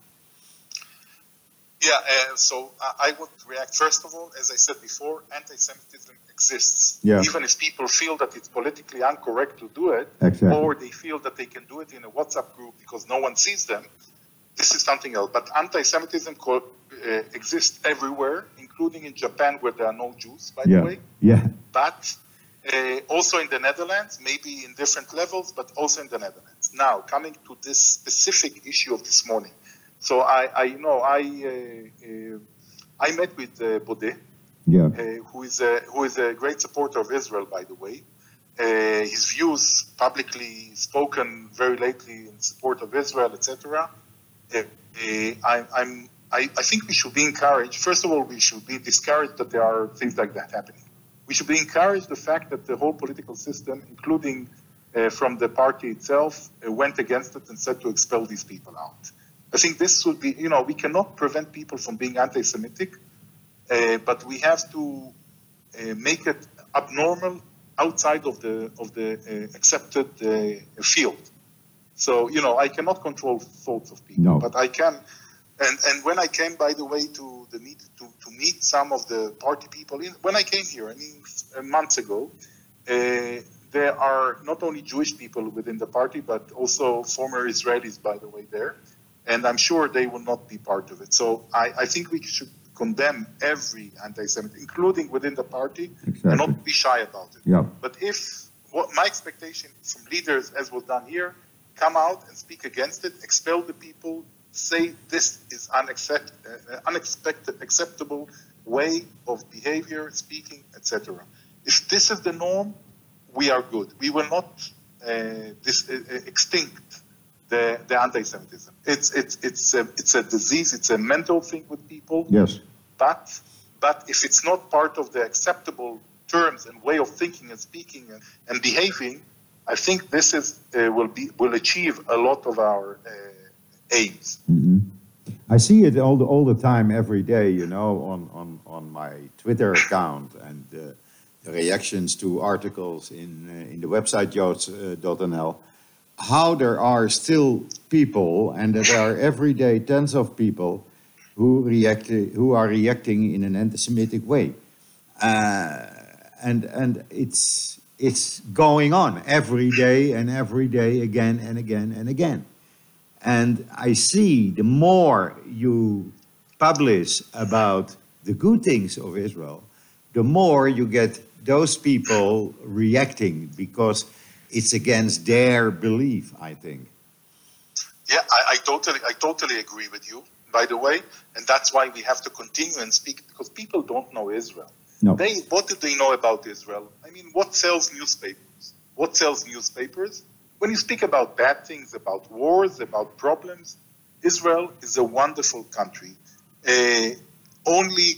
Yeah, uh, so I would react. First of all, as I said before, anti-Semitism exists. Yeah. Even if people feel that it's politically incorrect to do it, exactly. or they feel that they can do it in a WhatsApp group because no one sees them, this is something else. But anti-Semitism co- uh, exists everywhere, including in Japan, where there are no Jews, by yeah. the way. Yeah. But uh, also in the Netherlands, maybe in different levels, but also in the Netherlands. Now, coming to this specific issue of this morning. So I, I you know, I, uh, uh I met with uh, Baudet, yeah. Uh, who is a who is a great supporter of Israel, by the way. Uh, his views publicly spoken very lately in support of Israel, etc. I, I'm I, I, think we should be encouraged. First of all, we should be discouraged that there are things like that happening. We should be encouraged the fact that the whole political system, including uh, from the party itself, uh, went against it and said to expel these people out. I think this would be, you know, we cannot prevent people from being anti-Semitic, uh, but we have to uh, make it abnormal outside of the of the uh, accepted uh, field. So you know, I cannot control thoughts of people, no. but I can. And and when I came, by the way, to the meet to, to meet some of the party people, in, when I came here, I mean, months ago, uh, there are not only Jewish people within the party, but also former Israelis, by the way, there. And I'm sure they will not be part of it. So I, I think we should condemn every anti-Semitic, including within the party, exactly. and not be shy about it. Yeah. But if what my expectation from leaders, as was done here, come out and speak against it, expel the people, say this is unaccept, uh, unexpected, acceptable way of behavior, speaking, etc. If this is the norm, we are good. We will not uh, dis- uh, extinct the, the anti-Semitism. It's it's it's a, it's a disease. It's a mental thing with people. Yes. But but if it's not part of the acceptable terms and way of thinking and speaking and, and behaving, I think this is uh, will be will achieve a lot of our uh, aims. Mm-hmm. I see it all the all the time, every day. You know, on on on my Twitter account and. Uh, the reactions to articles in uh, in the website joods.nl. How there are still people, and there are every day tens of people who react, who are reacting in an anti-Semitic way, uh, and and it's it's going on every day and every day again and again and again, and I see the more you publish about the good things of Israel, the more you get those people reacting because it's against their belief, I think. Yeah, I, I, totally, I totally agree with you. By the way, and that's why we have to continue and speak because people don't know Israel. No. They, what do they know about Israel? I mean, what sells newspapers? What sells newspapers? When you speak about bad things, about wars, about problems, Israel is a wonderful country. Uh, only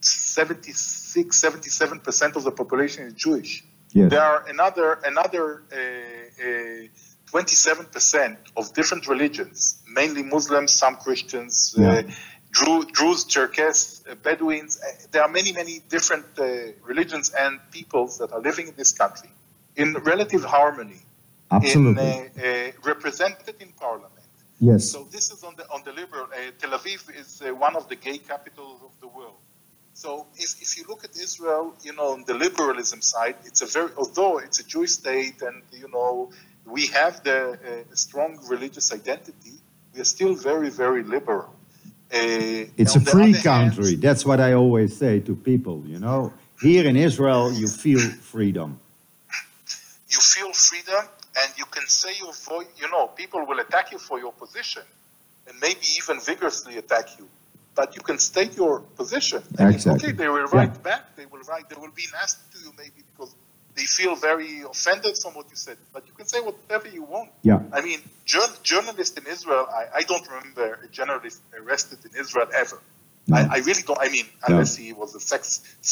76, 77% of the population is Jewish. Yes. There are another another uh, uh, 27% of different religions, mainly Muslims, some Christians, uh, yeah. Drew, Druze, Cherkess, uh, Bedouins. Uh, there are many, many different religions and peoples that are living in this country in relative harmony, Absolutely. In, represented in parliament, Yes. So this is on the on the liberal. Uh, Tel Aviv is uh, one of the gay capitals of the world. So if, if you look at Israel, you know, on the liberalism side, it's a very although it's a Jewish state, and you know we have the uh, strong religious identity, we are still very very liberal. Uh, It's a free other hand- country. That's what I always say to people, you know. Here in Israel, you feel freedom. you feel freedom and you can say your voice you know people will attack you for your position and maybe even vigorously attack you but you can state your position I mean, Exactly. okay they will Yeah. write back they will write they will be nasty to you maybe because they feel very offended from what you said but you can say whatever you want Yeah. i mean jour- journalists in israel I, I don't remember a journalist arrested in israel ever No. I, I really don't. I mean, unless he was a sex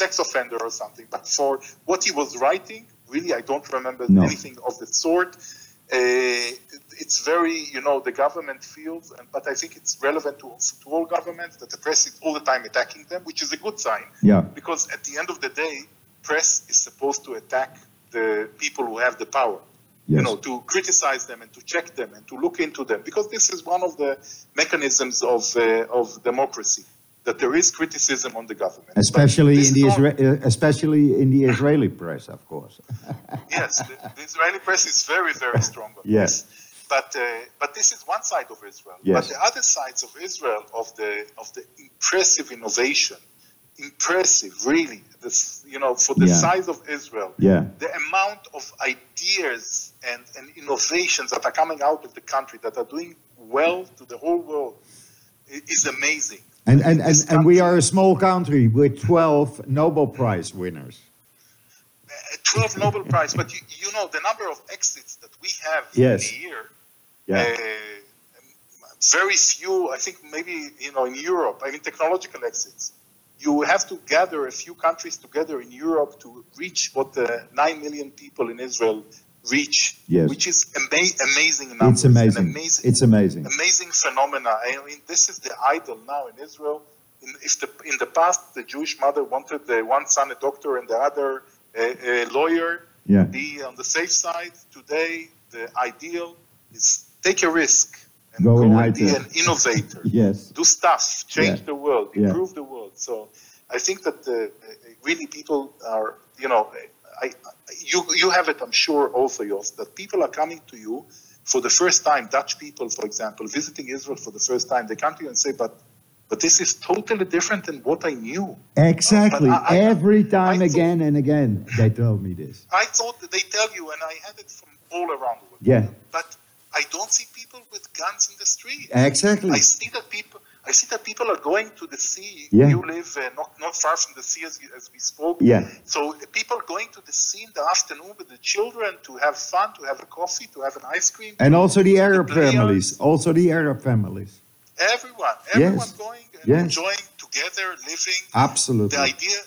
sex offender or something. But for what he was writing, really, I don't remember No. anything of the sort. Uh, it's very, you know, the government feels, and, but I think it's relevant to, to all governments that the press is all the time attacking them, which is a good sign. Yeah. Because at the end of the day, press is supposed to attack the people who have the power Yes. you know, to criticize them and to check them and to look into them, because this is one of the mechanisms of uh, of democracy that there is criticism on the government. Especially in the is Isra- uh, especially in the Israeli press, of course. [laughs] yes, the, the Israeli press is very very strong on Yes. this. But uh, but this is one side of Israel. Yes. But the other sides of Israel of the of the impressive innovation, impressive really. This you know for the Yeah. size of Israel. Yeah. the amount of ideas and, and innovations that are coming out of the country that are doing well to the whole world is amazing. And, and, and, and we are a small country with 12 Nobel Prize winners. uh, 12 Nobel Prize, but you, you know the number of exits that we have Yes. in a year. Yeah. Uh, very few, I think maybe you know in Europe. I mean technological exits. You have to gather a few countries together in Europe to reach what the nine million people in Israel reach, Yes. which is ama- amazing numbers. It's amazing. amazing It's amazing. amazing phenomena. I mean, this is the idol now in Israel. In, if the, in the past, the Jewish mother wanted the one son a doctor and the other a, a lawyer, Yeah. be on the safe side. Today, the ideal is take a risk and Go in and be an innovator. [laughs] Yes. Do stuff, change Yeah. the world, Yeah. improve the world. So I think that uh, really people are, you know, I, you you have it, I'm sure, also yours, that people are coming to you for the first time. Dutch people, for example, visiting Israel for the first time, they come to you and say, "But, but this is totally different than what I knew." Exactly. I- I- Every time I thought- again and again, they told me this. I thought they tell you, and I had it from all around the world. Yeah. But I don't see people with guns in the street. Exactly. I see that people. I see that people are going to the sea. Yeah. You live uh, not not far from the sea as, you- as we spoke. Yeah. So people going to the sea in the afternoon with the children to have fun, to have a coffee, to have an ice cream. And also the Arab players. families. Also the Arab families. Everyone, everyone Yes. going and Yes. enjoying together, living. Absolutely. The idea,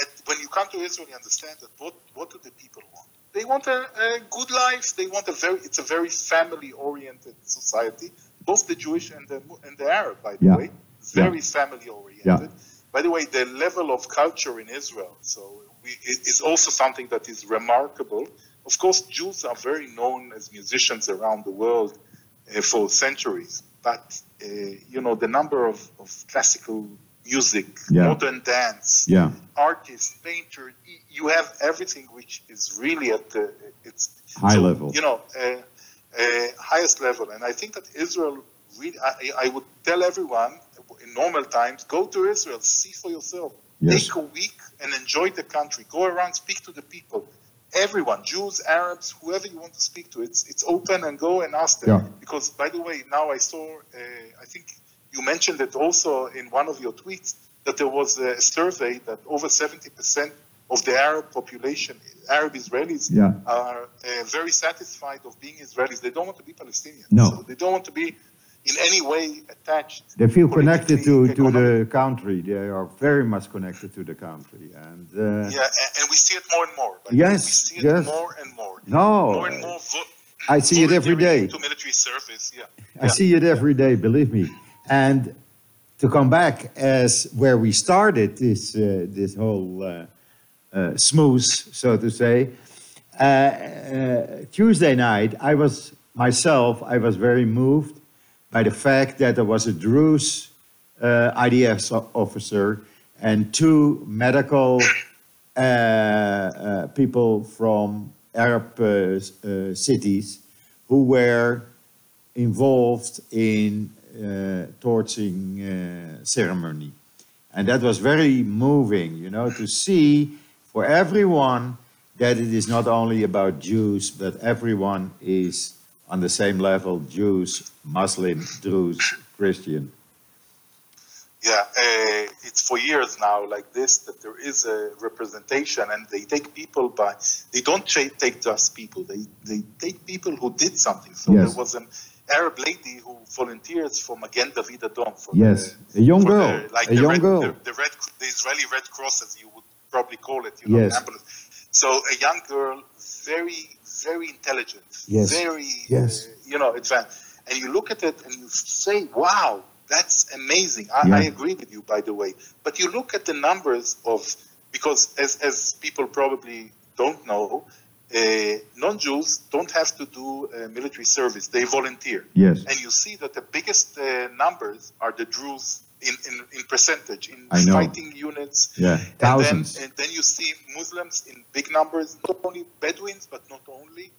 at, when you come to Israel, you understand that what what do the people want? They want a, a good life. They want a very. It's a very family-oriented society. Both the Jewish and the and the Arab, by the Yeah. way, very family-oriented. Yeah. By the way, the level of culture in Israel, so we, is also something that is remarkable. Of course, Jews are very known as musicians around the world uh, for centuries, but uh, you know the number of, of classical music, Yeah. modern dance, Yeah. artists, painters, you have everything which is really at the it's High so, level. You know, uh, highest level, and I think that Israel really. I, I would tell everyone in normal times, go to Israel, see for yourself. Yes. Take a week and enjoy the country. Go around, speak to the people. Everyone, Jews, Arabs, whoever you want to speak to, it's it's open and go and ask them. Yeah. Because by the way, now I saw, uh, I think you mentioned it also in one of your tweets that there was a survey that over 70% of the Arab population, Arab Israelis, Yeah. are uh, very satisfied of being Israelis. They don't want to be Palestinians. No. So they don't want to be in any way attached. They feel connected to, to the country. They are very much connected to the country. And uh, Yeah, and, and we see it more and more. Like, Yes, we see it yes. more and more. No, more and more. Vo- I see it every day. To military service. Yeah, I see it every day, believe me. And to come back as where we started this uh, this whole uh, smooth, so to say, uh, uh, Tuesday night, I was myself, I was very moved by the fact that there was a Druze uh, IDF officer and two medical uh, uh, people from Arab uh, uh, cities who were involved in uh, torching uh, ceremony. And that was very moving, you know, to see for everyone that it is not only about Jews, but everyone is on the same level Jews, Muslim, Druze, Christian. Yeah, uh, it's for years now like this that there is a representation, and they take people by. They don't take just people. They they take people who did something. So Yes. there was an Arab lady who volunteers for Magen David Adom. For Yes, the, a young girl, the, like a the young red, girl. The, the red, the Israeli Red Cross, as you would probably call it. You know, Yes. ambulance. So a young girl, very very intelligent, Yes. very Yes. uh, you know advanced, and you look at it and you say, wow. That's amazing. I, Yeah. I agree with you, by the way. But you look at the numbers of, because as, as people probably don't know, uh, non-Jews don't have to do uh, military service. They volunteer. Yes, And you see that the biggest uh, numbers are the Druze in, in, in percentage, in fighting units. yeah, And thousands. then, and then you see Muslims in big numbers, not only Bedouins, but not only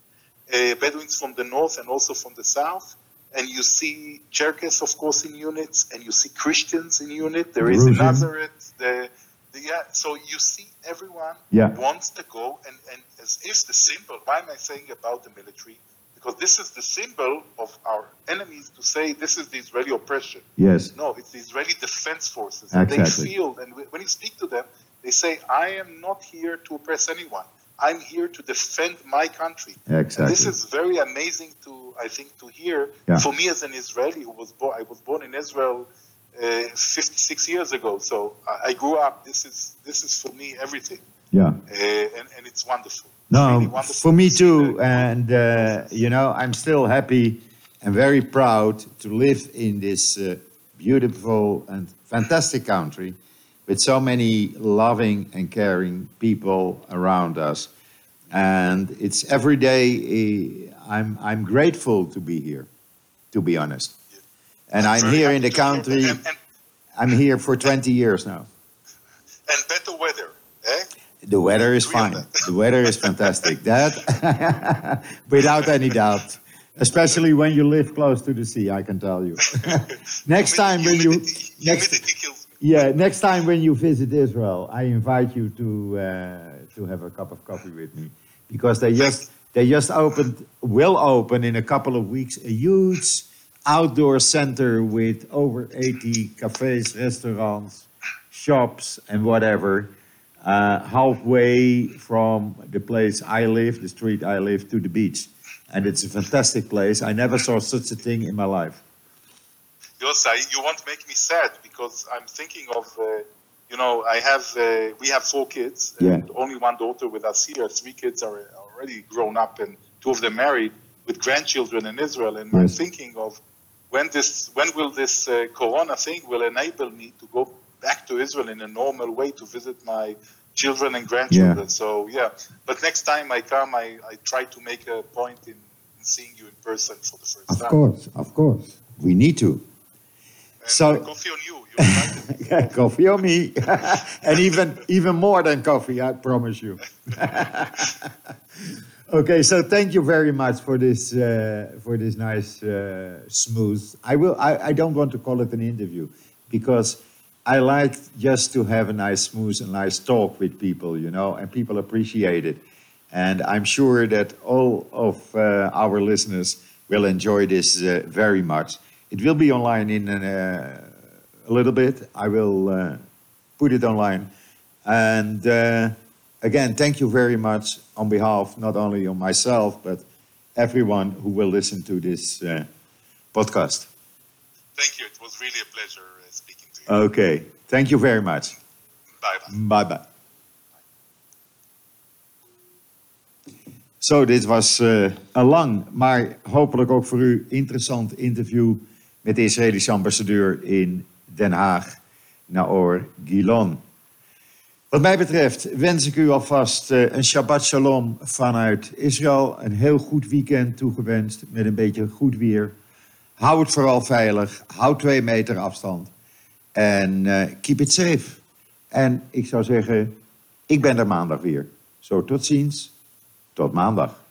uh, Bedouins from the north and also from the south. And you see Cherkess, of course, in units, and you see Christians in unit. There is in Druze. Nazareth. The, the, yeah, so you see everyone Yeah. wants to go, and, and as if the symbol. Why am I saying about the military? Because this is the symbol of our enemies to say this is the Israeli oppression. yes, No, it's the Israeli Defense Forces. And Exactly. They feel, and when you speak to them, they say, I am not here to oppress anyone. I'm here to defend my country. And exactly. this is very amazing to, I think, to hear. Yeah. For me as an Israeli who was born, I was born in Israel uh, 56 years ago. So I, I grew up. This is, this is for me everything. yeah. Uh, and, and it's wonderful. No, really for me to too. And, uh, you know, I'm still happy and very proud to live in this uh, beautiful and fantastic country with so many loving and caring people around us. And it's every day, eh, I'm, I'm grateful to be here, to be honest. And I'm here in the to hear that. country, I'm here for 20 years now. and? The weather is fine. The weather is fantastic. That, [laughs] without any doubt. Especially when you live close to the sea, I can tell you. [laughs] next time when you, next, yeah, next time when you visit Israel, I invite you to uh, to have a cup of coffee with me, because they just they just opened, will open in a couple of weeks, a huge outdoor center with over 80 cafes, restaurants, shops, and whatever, uh, halfway from the place I live, the street I live, to the beach. And it's a fantastic place. I never saw such a thing in my life. Yosai, you won't make me sad because I'm thinking of, uh, you know, I have, uh, we have four kids and Yeah. only one daughter with us here. Three kids are already grown up and two of them married with grandchildren in Israel. And I'm thinking of when this, when will this uh, Corona thing will enable me to go back to Israel in a normal way to visit my children and grandchildren. So yeah, but next time I come, I, I try to make a point in, in seeing you in person for the first Of time. Of course, of course. We need to. And So- uh, coffee on you. Me. [laughs] coffee on me. [laughs] and even even more than coffee, I promise you. [laughs] okay, so thank you very much for this uh, for this nice uh, smooth. I will I, I don't want to call it an interview because I like just to have a nice smooth and nice talk with people, you know, and people appreciate it. And I'm sure that all of uh, our listeners will enjoy this uh, very much. It will be online in uh, a little bit. I will uh, put it online. And uh, again, thank you very much on behalf not only of myself, but everyone who will listen to this uh, podcast. Thank you. It was really a pleasure Okay, thank you very much. bye bye. Bye bye. Zo, dit was eh, een lang, maar hopelijk ook voor u interessant interview met de Israëlische ambassadeur in Den Haag, Naor Gilon. Wat mij betreft wens ik u alvast eh, een Shabbat Shalom vanuit Israël. Een heel goed weekend toegewenst met een beetje goed weer. Hou het vooral veilig. Hou twee meter afstand. En eh, keep it safe. En ik zou zeggen, ik ben er maandag weer. Zo, tot ziens. Tot maandag.